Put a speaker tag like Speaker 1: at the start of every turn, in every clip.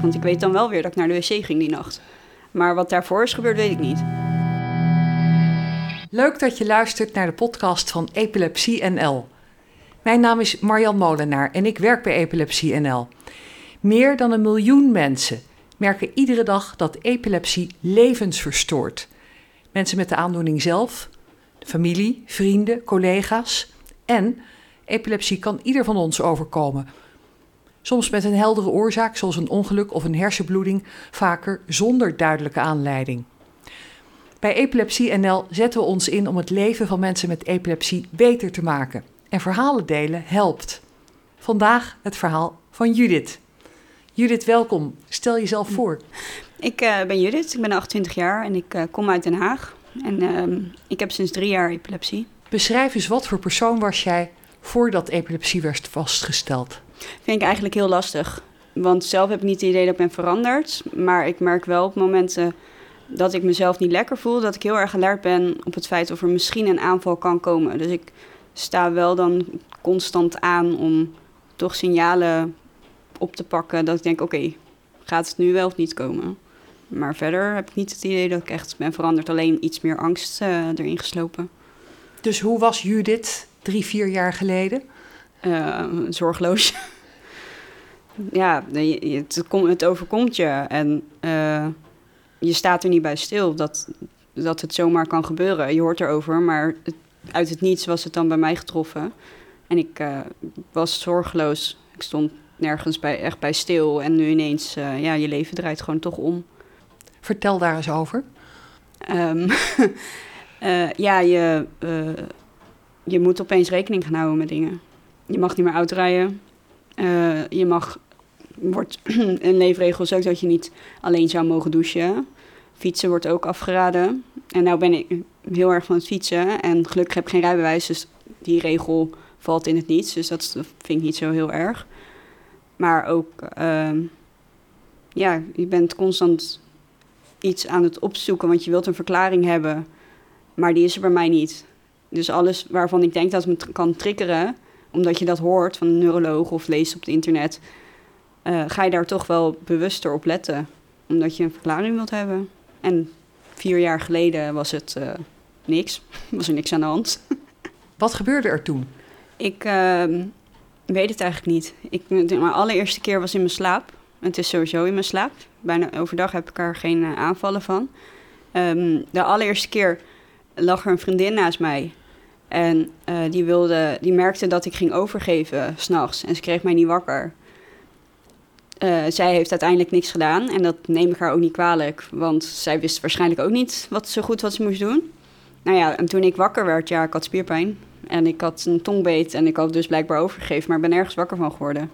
Speaker 1: Want ik weet dan wel weer dat ik naar de wc ging die nacht. Maar wat daarvoor is gebeurd, weet ik niet.
Speaker 2: Leuk dat je luistert naar de podcast van Epilepsie NL. Mijn naam is Marjan Molenaar en ik werk bij Epilepsie NL. Meer dan een miljoen mensen merken iedere dag dat epilepsie levens verstoort. Mensen met de aandoening zelf, familie, vrienden, collega's en epilepsie kan ieder van ons overkomen. Soms met een heldere oorzaak, zoals een ongeluk of een hersenbloeding, vaker zonder duidelijke aanleiding. Bij Epilepsie NL zetten we ons in om het leven van mensen met epilepsie beter te maken. En verhalen delen helpt. Vandaag het verhaal van Judith. Judith, welkom. Stel jezelf voor.
Speaker 1: Ik uh, ben Judith, ik ben 28 jaar en ik uh, kom uit Den Haag. En uh, ik heb sinds drie jaar epilepsie.
Speaker 2: Beschrijf eens wat voor persoon was jij voordat epilepsie werd vastgesteld?
Speaker 1: Vind ik eigenlijk heel lastig. Want zelf heb ik niet het idee dat ik ben veranderd. Maar ik merk wel op momenten dat ik mezelf niet lekker voel, dat ik heel erg alert ben op het feit of er misschien een aanval kan komen. Dus ik sta wel dan constant aan om toch signalen op te pakken dat ik denk, oké, gaat het nu wel of niet komen? Maar verder heb ik niet het idee dat ik echt ben veranderd, alleen iets meer angst uh, erin geslopen.
Speaker 2: Dus hoe was Judith drie, vier jaar geleden?
Speaker 1: Uh, zorgeloos. ja, het, het, overkomt je en uh, je staat er niet bij stil dat, dat het zomaar kan gebeuren. Je hoort erover, maar het, uit het niets was het dan bij mij getroffen. En ik uh, was zorgeloos. Ik stond nergens bij, echt bij stil. En nu ineens, ja, je leven draait gewoon toch om.
Speaker 2: Vertel daar eens over.
Speaker 1: Um, uh, ja, je, je moet opeens rekening gaan houden met dingen. Je mag niet meer autorijden. je mag wordt een leefregel is ook dat je niet alleen zou mogen douchen. Fietsen wordt ook afgeraden. En nou ben ik heel erg van het fietsen. En gelukkig heb ik geen rijbewijs, dus die regel valt in het niets. Dus dat vind ik niet zo heel erg. Maar ook, uh, ja, je bent constant iets aan het opzoeken, want je wilt een verklaring hebben. Maar die is er bij mij niet. Dus alles waarvan ik denk dat het me kan triggeren, omdat je dat hoort van een neuroloog of leest op het internet, uh, ga je daar toch wel bewuster op letten. Omdat je een verklaring wilt hebben. En vier jaar geleden was het uh, niks. was er niks aan de hand.
Speaker 2: Wat gebeurde er toen?
Speaker 1: Ik uh, weet het eigenlijk niet. Ik, mijn allereerste keer was in mijn slaap. Het is sowieso in mijn slaap. Bijna overdag heb ik er geen uh, aanvallen van. Um, de allereerste keer lag er een vriendin naast mij. En die, wilde, die merkte dat ik ging overgeven s'nachts. En ze kreeg mij niet wakker. Uh, zij heeft uiteindelijk niks gedaan en dat neem ik haar ook niet kwalijk, want zij wist waarschijnlijk ook niet wat zo goed wat ze moest doen. Nou ja, en toen ik wakker werd, ja, ik had spierpijn en ik had een tongbeet en ik had dus blijkbaar overgegeven, maar ik ben nergens wakker van geworden.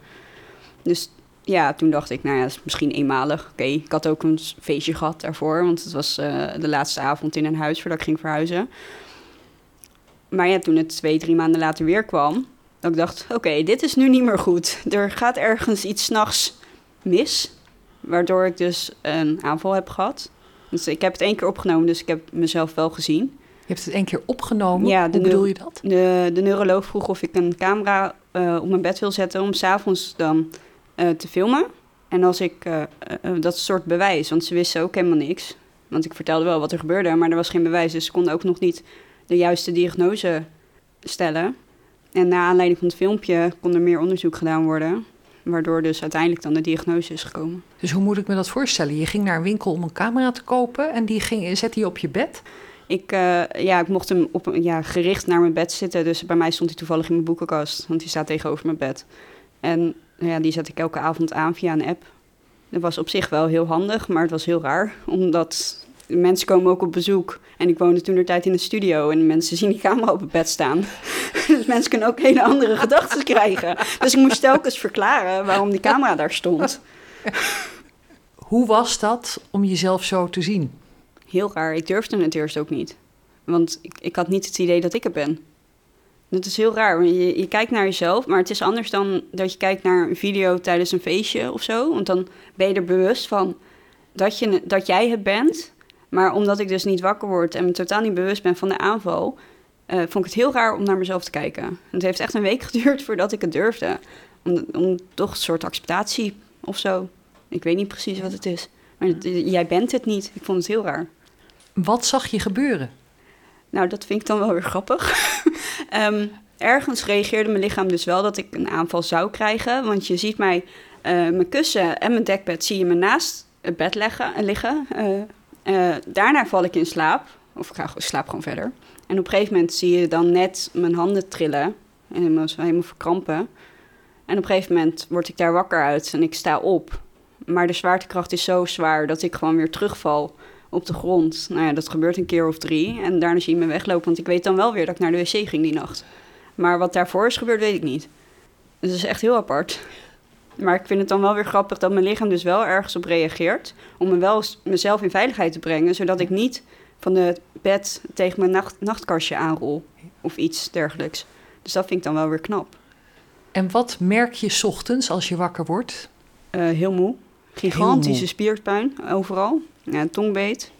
Speaker 1: Dus ja, toen dacht ik, nou ja, is misschien eenmalig. Oké, ik had ook een feestje gehad daarvoor, want het was uh, de laatste avond in een huis voordat ik ging verhuizen. Maar ja, toen het twee, drie maanden later weer kwam, dat ik dacht, oké, dit is nu niet meer goed. Er gaat ergens iets s'nachts mis. Waardoor ik dus een aanval heb gehad. Dus ik heb het één keer opgenomen, dus ik heb mezelf wel gezien.
Speaker 2: Je hebt het één keer opgenomen? Ja, Hoe bedoel je dat?
Speaker 1: De, de neuroloog vroeg of ik een camera uh, op mijn bed wil zetten om s'avonds dan uh, te filmen. En als ik, uh, dat soort bewijs, want ze wisten ook helemaal niks. Want ik vertelde wel wat er gebeurde, maar er was geen bewijs. Dus ze konden ook nog niet de juiste diagnose stellen. En na aanleiding van het filmpje kon er meer onderzoek gedaan worden. Waardoor dus uiteindelijk dan de diagnose is gekomen.
Speaker 2: Dus hoe moet ik me dat voorstellen? Je ging naar een winkel om een camera te kopen en die ging, zette je op je bed?
Speaker 1: Ik, uh, ja, ik mocht hem op, ja, gericht naar mijn bed zitten. Dus bij mij stond hij toevallig in mijn boekenkast, want die staat tegenover mijn bed. En ja, die zet ik elke avond aan via een app. Dat was op zich wel heel handig, maar het was heel raar. Omdat mensen komen ook op bezoek. En ik woonde toen de tijd in een studio en mensen zien die camera op het bed staan. dus mensen kunnen ook hele andere gedachten krijgen. Dus ik moest telkens verklaren waarom die camera daar stond.
Speaker 2: Hoe was dat om jezelf zo te zien?
Speaker 1: Heel raar. Ik durfde het eerst ook niet. Want ik, ik had niet het idee dat ik het ben. Dat is heel raar. Je, je kijkt naar jezelf, maar het is anders dan dat je kijkt naar een video tijdens een feestje of zo. Want dan ben je er bewust van dat, je, dat jij het bent. Maar omdat ik dus niet wakker word en me totaal niet bewust ben van de aanval, uh, vond ik het heel raar om naar mezelf te kijken. Het heeft echt een week geduurd voordat ik het durfde. Om, om toch een soort acceptatie of zo. Ik weet niet precies wat het is. Maar het- jij bent het niet. Ik vond het heel raar.
Speaker 2: Wat zag je gebeuren?
Speaker 1: Nou, dat vind ik dan wel weer grappig. Ehm, ergens reageerde mijn lichaam dus wel dat ik een aanval zou krijgen. Want je ziet mij, eh, mijn kussen en mijn dekbed zie je me naast het bed leggen, eh, liggen. Eh, eh, daarna val ik in slaap. Of ik ga, ik slaap gewoon verder. En op een gegeven moment zie je dan net mijn handen trillen. En helemaal, helemaal verkrampen. En op een gegeven moment word ik daar wakker uit en ik sta op. Maar de zwaartekracht is zo zwaar dat ik gewoon weer terugval op de grond. Nou ja, dat gebeurt een keer of drie. En daarna zie je me weglopen, want ik weet dan wel weer dat ik naar de wc ging die nacht. Maar wat daarvoor is gebeurd, weet ik niet. Dus dat is echt heel apart. Maar ik vind het dan wel weer grappig dat mijn lichaam dus wel ergens op reageert. Om me wel mezelf in veiligheid te brengen, zodat ik niet van het bed tegen mijn nacht, nachtkastje aanrol. Of iets dergelijks. Dus dat vind ik dan wel weer knap.
Speaker 2: En wat merk je 's ochtends als je wakker wordt?
Speaker 1: Eh, heel moe. Gigantische
Speaker 2: moe.
Speaker 1: spierpijn overal. Ja, tongbeet.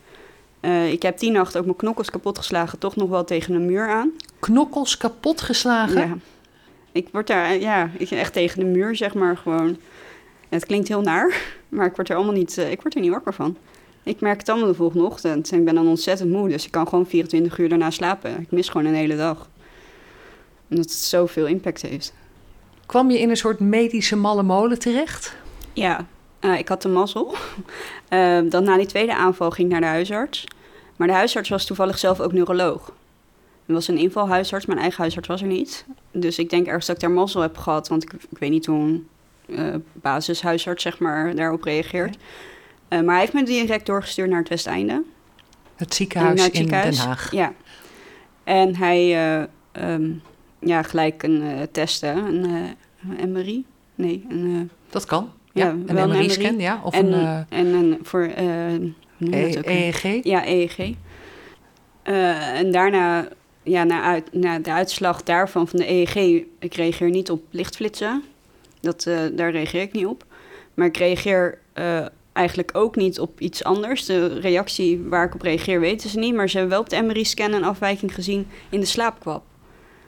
Speaker 1: Eh, ik heb die nacht ook mijn knokkels kapot geslagen. Toch nog wel tegen een muur aan.
Speaker 2: Knokkels kapot geslagen?
Speaker 1: Ja. Ik word daar, ja, ik echt tegen de muur, zeg maar, gewoon. Het klinkt heel naar, maar ik word er allemaal niet, eh, ik word er niet wakker van. Ik merk het allemaal de volgende ochtend. En ik ben dan ontzettend moe, dus ik kan gewoon 24 uur daarna slapen. Ik mis gewoon een hele dag. Omdat het zoveel impact heeft.
Speaker 2: Kwam je in een soort medische malle molen terecht?
Speaker 1: Ja, eh, ik had de mazzel. Eh, dan na die tweede aanval ging ik naar de huisarts. Maar de huisarts was toevallig zelf ook neuroloog. Er was een invalhuisarts, mijn eigen huisarts was er niet. Dus ik denk ergens dat ik daar mazzel heb gehad. Want ik, ik weet niet hoe een eh, basishuisarts zeg maar, daarop reageert. Eh, maar hij heeft me direct doorgestuurd naar het Westeinde.
Speaker 2: Het ziekenhuis
Speaker 1: het
Speaker 2: in
Speaker 1: ziekenhuis.
Speaker 2: Den Haag.
Speaker 1: Ja. En hij, eh, ehm, ja, gelijk een testen, een MRI. Nee, een...
Speaker 2: Dat kan.
Speaker 1: Ja,
Speaker 2: Ja,
Speaker 1: wel
Speaker 2: een
Speaker 1: een
Speaker 2: MRI-scan, ja. Of
Speaker 1: en,
Speaker 2: een
Speaker 1: en een voor,
Speaker 2: E-
Speaker 1: ook weer?
Speaker 2: EEG.
Speaker 1: Ja, EEG. En daarna, ja, na, uit, na de uitslag daarvan van de EEG, ik reageer niet op lichtflitsen. Dat, eh, daar reageer ik niet op. Maar ik reageer eh, eigenlijk ook niet op iets anders. De reactie waar ik op reageer weten ze niet. Maar ze hebben wel op de MRI-scan een afwijking gezien in de slaapkwap.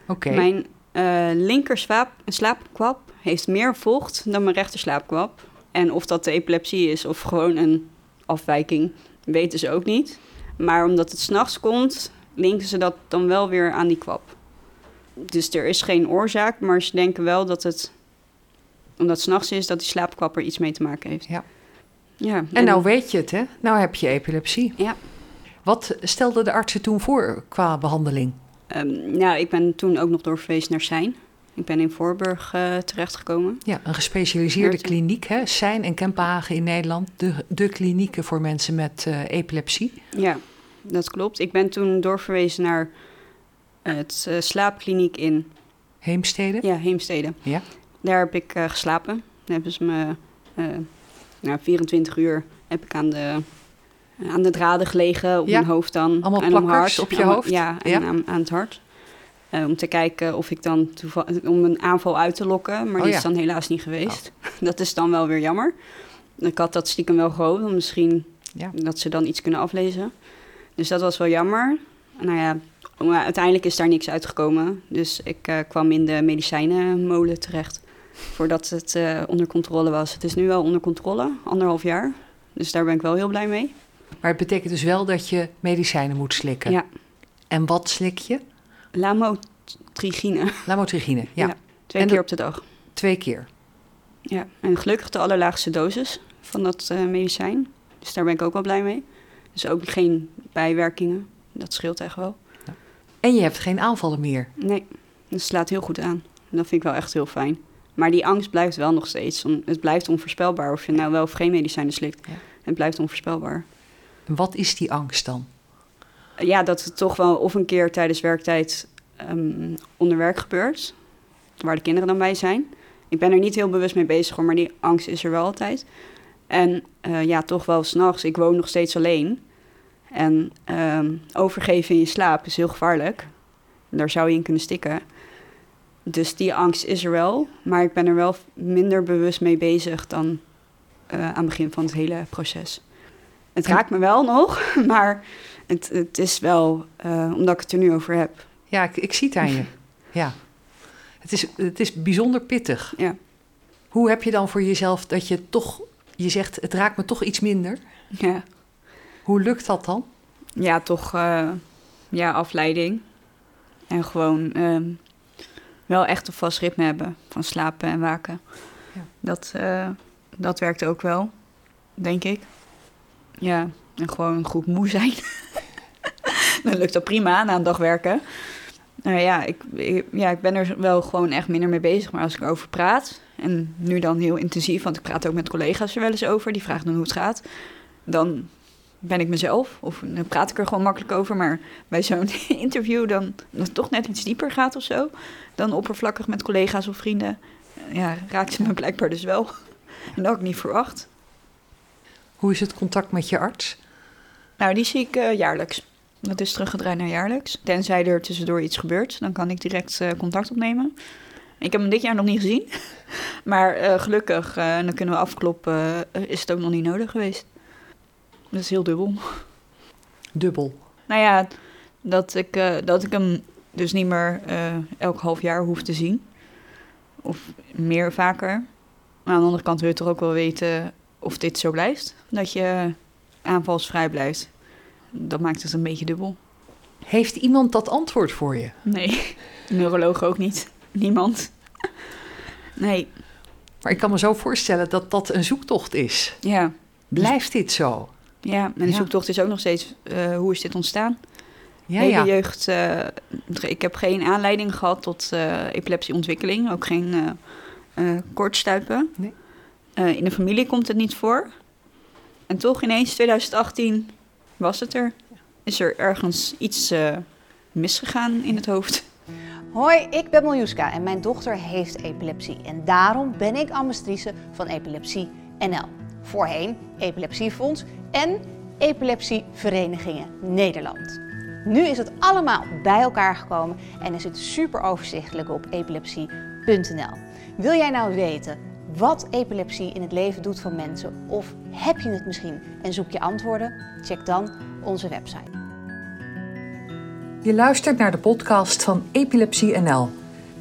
Speaker 2: Oké.
Speaker 1: Mijn eh linker slaap, slaapkwap heeft meer vocht dan mijn rechter slaapkwap. En of dat de epilepsie is of gewoon een afwijking, weten ze ook niet. Maar omdat het s'nachts komt, linken ze dat dan wel weer aan die kwap. Dus er is geen oorzaak, maar ze denken wel dat het, omdat het s'nachts is, dat die slaapkwap er iets mee te maken heeft.
Speaker 2: Ja.
Speaker 1: Ja,
Speaker 2: En nou weet je het, hè? Nou heb je epilepsie.
Speaker 1: Ja.
Speaker 2: Wat stelden de artsen toen voor qua behandeling?
Speaker 1: Ehm, nou, ik ben toen ook nog doorverwezen naar Zijn. Ik ben in Voorburg eh, terechtgekomen.
Speaker 2: Ja, een gespecialiseerde kliniek, hè? Zijn en Kempenhagen in Nederland. De, de klinieken voor mensen met eh, epilepsie.
Speaker 1: Ja, dat klopt. Ik ben toen doorverwezen naar het eh, slaapkliniek in
Speaker 2: Heemstede.
Speaker 1: ja, Heemstede.
Speaker 2: Ja.
Speaker 1: Daar heb ik eh, geslapen. Daar hebben ze me eh, nou, 24 uur heb ik aan de, aan de draden gelegen, op
Speaker 2: Ja.
Speaker 1: mijn hoofd dan.
Speaker 2: Allemaal
Speaker 1: en
Speaker 2: plakkers
Speaker 1: hart.
Speaker 2: op je
Speaker 1: Allemaal-
Speaker 2: hoofd?
Speaker 1: Ja, en
Speaker 2: Ja.
Speaker 1: Aan, aan het hart. Eh, om te kijken of ik dan om een aanval uit te lokken, maar
Speaker 2: Oh
Speaker 1: die
Speaker 2: ja.
Speaker 1: is dan helaas niet geweest. Dat is dan wel weer jammer. Ik had dat stiekem wel gehoopt, misschien dat ze dan iets kunnen aflezen. Dus dat was wel jammer. Nou ja, maar uiteindelijk is daar niks uitgekomen. Dus ik eh, kwam in de medicijnenmolen terecht. Voordat het eh, onder controle was. Het is nu wel onder controle, anderhalf jaar. Dus daar ben ik wel heel blij mee.
Speaker 2: Maar het betekent dus wel dat je medicijnen moet slikken.
Speaker 1: Ja.
Speaker 2: En wat slik je?
Speaker 1: Lamotrigine.
Speaker 2: Lamotrigine, ja.
Speaker 1: Ja. Twee
Speaker 2: En
Speaker 1: keer op de dag.
Speaker 2: Twee keer.
Speaker 1: Ja. En gelukkig de allerlaagste dosis van dat eh, medicijn. Dus daar ben ik ook wel blij mee. Dus ook geen bijwerkingen. Dat scheelt echt wel.
Speaker 2: En je hebt geen aanvallen meer.
Speaker 1: Nee, het slaat heel goed aan. En dat vind ik wel echt heel fijn. Maar die angst blijft wel nog steeds. Het blijft onvoorspelbaar of je nou wel of geen medicijnen slikt.
Speaker 2: Ja.
Speaker 1: Het blijft onvoorspelbaar.
Speaker 2: En wat is die angst dan?
Speaker 1: Ja, dat het toch wel of een keer tijdens werktijd ehm, onder werk gebeurt. Waar de kinderen dan bij zijn. Ik ben er niet heel bewust mee bezig hoor, maar die angst is er wel altijd. En eh, ja, toch wel s'nachts. Ik woon nog steeds alleen. En ehm, overgeven in je slaap is heel gevaarlijk. Daar zou je in kunnen stikken. Dus die angst is er wel. Maar ik ben er wel minder bewust mee bezig dan eh, aan het begin van het hele proces. Het raakt me wel nog, maar het, het is wel eh, omdat ik het er nu over heb.
Speaker 2: Ja, ik, ik zie het aan je. Ja. Het is, het is bijzonder pittig.
Speaker 1: Ja.
Speaker 2: Hoe heb je dan voor jezelf dat je toch Je zegt, het raakt me toch iets minder.
Speaker 1: Ja,
Speaker 2: Hoe lukt dat dan?
Speaker 1: ja toch eh, ja, afleiding. En gewoon ehm, wel echt een vast ritme hebben van slapen en waken.
Speaker 2: Ja.
Speaker 1: Dat, eh, dat werkt ook wel, denk ik. Ja, en gewoon goed moe zijn. Dan lukt dat prima na een dag werken. Nou ja ik, ik- ja, ik ben er wel gewoon echt minder mee bezig. Maar als ik erover praat, en nu dan heel intensief... want ik praat ook met collega's er wel eens over... die vragen dan hoe het gaat... dan ben ik mezelf. Of dan praat ik er gewoon makkelijk over. Maar bij zo'n interview dan... dat het toch net iets dieper gaat of zo... dan oppervlakkig met collega's of vrienden... ja, raakt ze me blijkbaar dus wel. En dat had ik niet verwacht.
Speaker 2: Hoe is het contact met je arts?
Speaker 1: Nou, die zie ik eh, jaarlijks. Dat is teruggedraaid naar jaarlijks. Tenzij er tussendoor iets gebeurt, dan kan ik direct eh, contact opnemen. Ik heb hem dit jaar nog niet gezien. Maar eh, gelukkig, en dan kunnen we afkloppen, is het ook nog niet nodig geweest. Dat is heel dubbel.
Speaker 2: Dubbel.
Speaker 1: Nou ja, dat ik, dat ik hem dus niet meer elk half jaar hoef te zien. Of meer vaker. Maar aan de andere kant wil je toch ook wel weten of dit zo blijft. Dat je aanvalsvrij blijft. Dat maakt het een beetje dubbel.
Speaker 2: Heeft iemand dat antwoord voor je?
Speaker 1: Nee, neuroloog ook niet. Niemand. Nee,
Speaker 2: Maar ik kan me zo voorstellen dat dat een zoektocht is.
Speaker 1: ja.
Speaker 2: Blijft dit zo?
Speaker 1: Ja, en de
Speaker 2: Ja.
Speaker 1: zoektocht is ook nog steeds, eh, hoe is dit ontstaan?
Speaker 2: Ja,
Speaker 1: Hele
Speaker 2: ja.
Speaker 1: jeugd, eh, ik heb geen aanleiding gehad tot eh, epilepsieontwikkeling. Ook geen koortsstuipen.
Speaker 2: Nee.
Speaker 1: In de familie komt het niet voor. En toch ineens, 2018, was het er. Is er ergens iets eh, misgegaan in het hoofd?
Speaker 3: Hoi, ik ben Miljuska en mijn dochter heeft epilepsie. En daarom ben ik ambassadrice van Epilepsie NL. Voorheen Epilepsiefonds en Epilepsieverenigingen Nederland. Nu is het allemaal bij elkaar gekomen en is het super overzichtelijk op epilepsie.nl. Wil jij nou weten wat epilepsie in het leven doet van mensen of heb je het misschien en zoek je antwoorden? Check dan onze website.
Speaker 2: Je luistert naar de podcast van Epilepsie NL.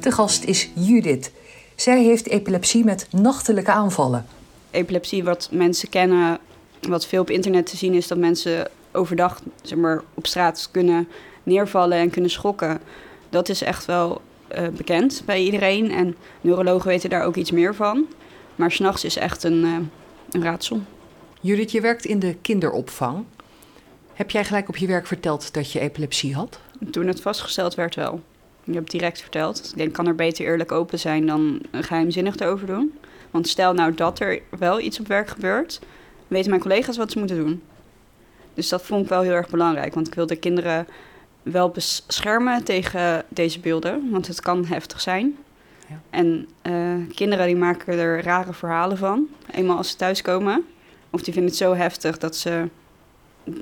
Speaker 2: De gast is Judith. Zij heeft epilepsie met nachtelijke aanvallen.
Speaker 1: epilepsie, wat mensen kennen, wat veel op internet te zien is, dat mensen overdag zeg maar, op straat kunnen neervallen en kunnen schokken. Dat is echt wel eh, bekend bij iedereen. En neurologen weten daar ook iets meer van. Maar s'nachts is echt een, eh, een raadsel.
Speaker 2: Judith, je werkt in de kinderopvang. Heb jij gelijk op je werk verteld dat je epilepsie had?
Speaker 1: Toen het vastgesteld werd wel. Ik heb direct verteld. Ik denk, kan er beter eerlijk open zijn dan geheimzinnig erover doen. Want stel nou dat er wel iets op werk gebeurt, weten mijn collega's wat ze moeten doen. Dus dat vond ik wel heel erg belangrijk. Want ik wilde kinderen wel beschermen tegen deze beelden. Want het kan heftig zijn.
Speaker 2: Ja.
Speaker 1: En eh, kinderen die maken er rare verhalen van. Eenmaal als ze thuiskomen. Of die vinden het zo heftig dat ze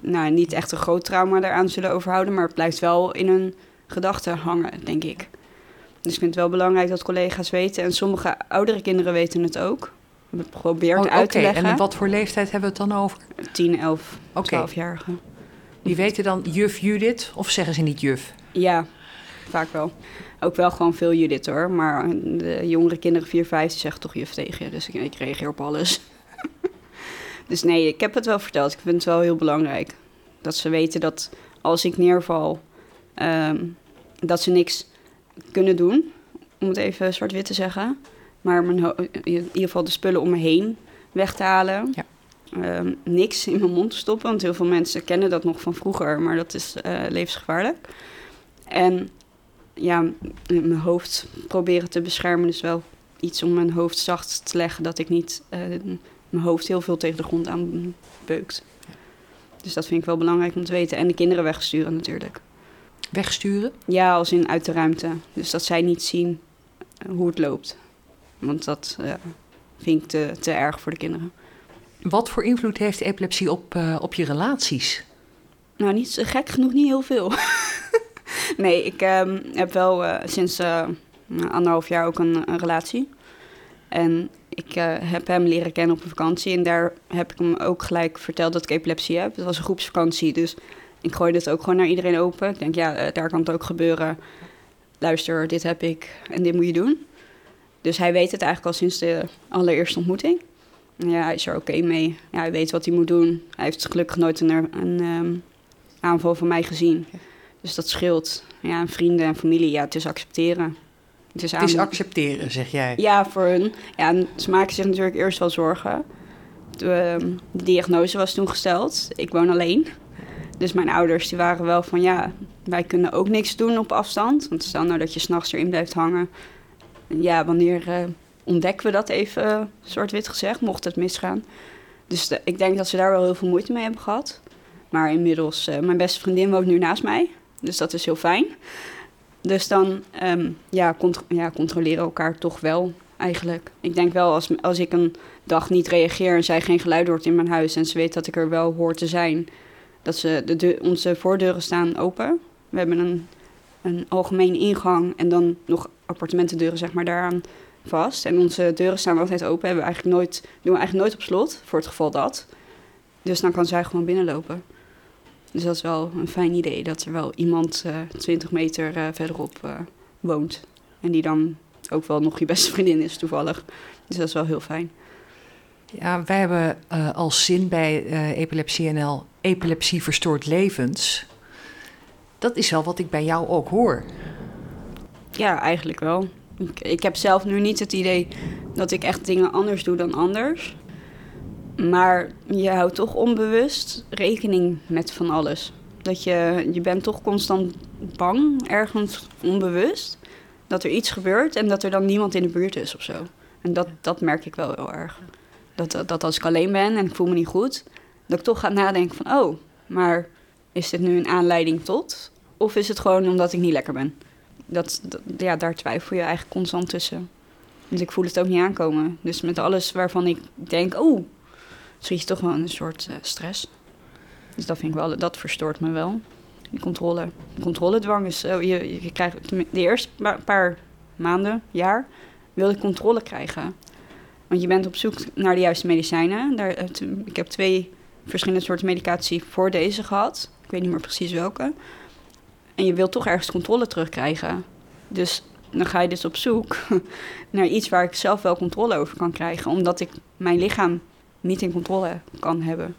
Speaker 1: nou, niet echt een groot trauma daaraan zullen overhouden. Maar het blijft wel in hun gedachten hangen, denk ik. Dus ik vind het wel belangrijk dat collega's weten. En sommige oudere kinderen weten het ook. Ik heb het
Speaker 2: Oh,
Speaker 1: uit te leggen.
Speaker 2: en wat voor leeftijd hebben we het dan over?
Speaker 1: 10, 11,
Speaker 2: Oké,
Speaker 1: 12-jarigen.
Speaker 2: die weten dan juf Judith of zeggen ze niet juf?
Speaker 1: Ja, vaak wel. Ook wel gewoon veel Judith hoor. Maar de jongere kinderen, 4, 5, die zeggen toch juf tegen je. Dus ik, ik reageer op alles. dus nee, ik heb het wel verteld. Ik vind het wel heel belangrijk. Dat ze weten dat als ik neerval, ehm, dat ze niks kunnen doen. Om het even zwart-wit te zeggen. Maar mijn in ieder geval de spullen om me heen weg te halen.
Speaker 2: Ja.
Speaker 1: Ehm, niks in mijn mond te stoppen. Want heel veel mensen kennen dat nog van vroeger. Maar dat is eh, levensgevaarlijk. En ja, mijn hoofd proberen te beschermen. Dus wel iets om mijn hoofd zacht te leggen. Dat ik niet eh, mijn hoofd heel veel tegen de grond aan beukt. Dus dat vind ik wel belangrijk om te weten. En de kinderen wegsturen natuurlijk.
Speaker 2: Wegsturen?
Speaker 1: Ja, als in uit de ruimte. Dus dat zij niet zien eh, hoe het loopt. Want dat eh, vind ik te, te erg voor de kinderen.
Speaker 2: Wat voor invloed heeft epilepsie op, op je relaties?
Speaker 1: Nou, niet gek genoeg, niet heel veel. nee, ik ehm, heb wel eh, sinds eh, nou, anderhalf jaar ook een, relatie. En ik eh, heb hem leren kennen op een vakantie. En daar heb ik hem ook gelijk verteld dat ik epilepsie heb. Het was een groepsvakantie, dus ik gooi dit ook gewoon naar iedereen open. Ik denk, ja, daar kan het ook gebeuren. Luister, dit heb ik en dit moet je doen. Dus hij weet het eigenlijk al sinds de allereerste ontmoeting. Ja, hij is er oké mee. Ja, hij weet wat hij moet doen. Hij heeft gelukkig nooit een, een ehm, aanval van mij gezien. Dus dat scheelt. Ja, en vrienden en familie, ja, het is accepteren.
Speaker 2: Het is, aan... het is accepteren, zeg jij?
Speaker 1: Ja, voor hun. Ja, en ze maken zich natuurlijk eerst wel zorgen. De, ehm, de diagnose was toen gesteld. Ik woon alleen. Dus mijn ouders die waren wel van ja, wij kunnen ook niks doen op afstand. Want stel nou dat je s'nachts erin blijft hangen. Ja, wanneer uh, ontdekken we dat even, uh, zwart-wit gezegd, mocht het misgaan. Dus de, ik denk dat ze daar wel heel veel moeite mee hebben gehad. Maar inmiddels, uh, mijn beste vriendin woont nu naast mij. Dus dat is heel fijn. Dus dan um, ja, ja, controleren elkaar toch wel eigenlijk. Ik denk wel als, als ik een dag niet reageer en zij geen geluid hoort in mijn huis en ze weet dat ik er wel hoor te zijn, dat ze de onze voordeuren staan open. We hebben een, een algemene ingang en dan nog appartementendeuren zeg maar daaraan vast. En onze deuren staan altijd open. Hebben we eigenlijk nooit, doen we eigenlijk nooit op slot, voor het geval dat. Dus dan kan zij gewoon binnenlopen. Dus dat is wel een fijn idee, dat er wel iemand uh, 20 meter uh, verderop uh, woont. En die dan ook wel nog je beste vriendin is toevallig. Dus dat is wel heel fijn.
Speaker 2: Ja, wij hebben als zin bij Epilepsie NL epilepsie verstoord levens. Dat is wel wat ik bij jou ook hoor.
Speaker 1: Ja, eigenlijk wel. Ik, ik heb zelf nu niet het idee dat ik echt dingen anders doe dan anders. Maar je houdt toch onbewust rekening met van alles. Dat je, je bent toch constant bang, ergens onbewust, dat er iets gebeurt en dat er dan niemand in de buurt is of zo. En dat, dat merk ik wel heel erg. Dat, dat als ik alleen ben en ik voel me niet goed, dat ik toch ga nadenken van, oh, maar is dit nu een aanleiding tot? Of is het gewoon omdat ik niet lekker ben? Dat, dat, ja, daar twijfel je eigenlijk constant tussen. Dus ik voel het ook niet aankomen. Dus met alles waarvan ik denk, oh, schiet je toch wel een soort uh, stress. Dus dat vind ik wel, dat verstoort me wel. Die controle. Controledwang is, uh, je, je krijgt de eerste paar maanden, jaar, wil je controle krijgen. Want je bent op zoek naar de juiste medicijnen. Daar, ik heb twee verschillende soorten medicatie voor deze gehad. Ik weet niet meer precies welke. En je wilt toch ergens controle terugkrijgen. Dus dan ga je dus op zoek naar iets waar ik zelf wel controle over kan krijgen. Omdat ik mijn lichaam niet in controle kan hebben.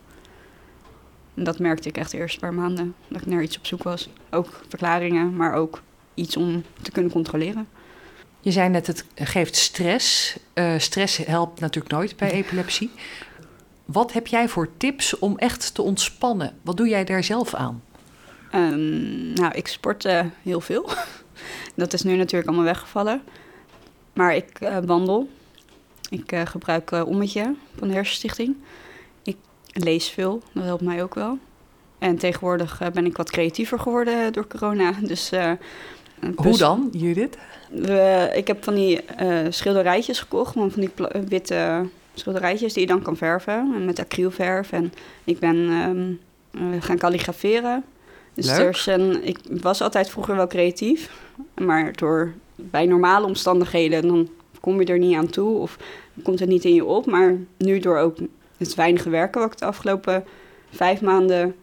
Speaker 1: En dat merkte ik echt de eerste paar maanden. Dat ik naar iets op zoek was. Ook verklaringen, maar ook iets om te kunnen controleren.
Speaker 2: Je zei net, het geeft stress. Uh, stress helpt natuurlijk nooit bij epilepsie. Wat heb jij voor tips om echt te ontspannen? Wat doe jij daar zelf aan?
Speaker 1: Um, nou, ik sport uh, heel veel. Dat is nu natuurlijk allemaal weggevallen. Maar ik uh, wandel. Ik uh, gebruik Ommetje van de Hersenstichting. Ik lees veel, dat helpt mij ook wel. En tegenwoordig ben ik wat creatiever geworden door corona. Dus,
Speaker 2: Hoe dan, Judith?
Speaker 1: We, ik heb van die schilderijtjes gekocht, van die witte schilderijtjes die je dan kan verven met acrylverf. En ik ben um, uh, gaan kalligraferen. Dus
Speaker 2: Leuk.
Speaker 1: er is een, ik was altijd vroeger wel creatief, maar door bij normale omstandigheden dan kom je er niet aan toe of komt het niet in je op. Maar nu door ook het weinige werken wat ik de afgelopen vijf maanden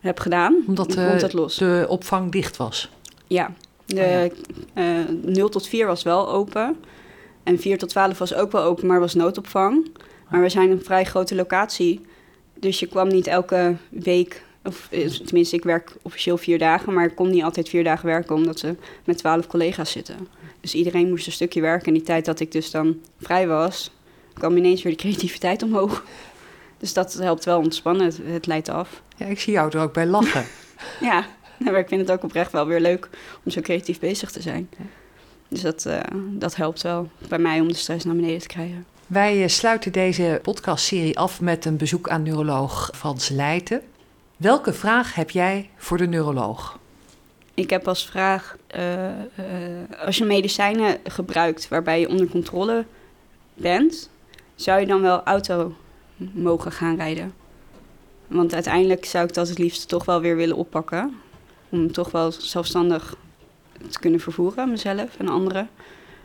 Speaker 1: heb gedaan,
Speaker 2: Omdat
Speaker 1: komt het los.
Speaker 2: de opvang dicht was.
Speaker 1: Ja, de uh, 0 tot 4 was wel open. En 4 tot 12 was ook wel open, maar was noodopvang. Maar we zijn een vrij grote locatie. Dus je kwam niet elke week, of tenminste, ik werk officieel vier dagen, maar ik kon niet altijd vier dagen werken omdat ze met twaalf collega's zitten. Dus iedereen moest een stukje werken. En die tijd dat ik dus dan vrij was, kwam ineens weer de creativiteit omhoog. Dus dat helpt wel ontspannen, het, het leidt af.
Speaker 2: Ja, ik zie jou er ook bij lachen.
Speaker 1: ja, maar ik vind het ook oprecht wel weer leuk om zo creatief bezig te zijn. Dus dat, uh, dat helpt wel bij mij om de stress naar beneden te krijgen.
Speaker 2: Wij sluiten deze podcastserie af met een bezoek aan neuroloog Frans Leijten. Welke vraag heb jij voor de neuroloog?
Speaker 1: Ik heb als vraag, uh, uh, als je medicijnen gebruikt waarbij je onder controle bent, zou je dan wel auto mogen gaan rijden? Want uiteindelijk zou ik dat het liefst toch wel weer willen oppakken. Om toch wel zelfstandig te kunnen vervoeren, mezelf en anderen.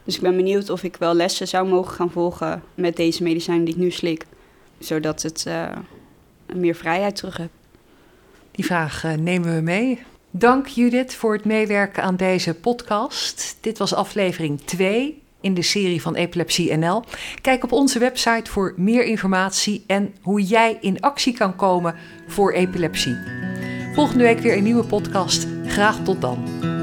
Speaker 1: Dus ik ben benieuwd of ik wel lessen zou mogen gaan volgen met deze medicijnen die ik nu slik. Zodat het uh, meer vrijheid terug heb.
Speaker 2: Die vraag uh, nemen we mee. Dank Judith voor het meewerken aan deze podcast. Dit was aflevering 2 in de serie van Epilepsie NL. Kijk op onze website voor meer informatie en hoe jij in actie kan komen voor epilepsie. Volgende week weer een nieuwe podcast. Graag tot dan.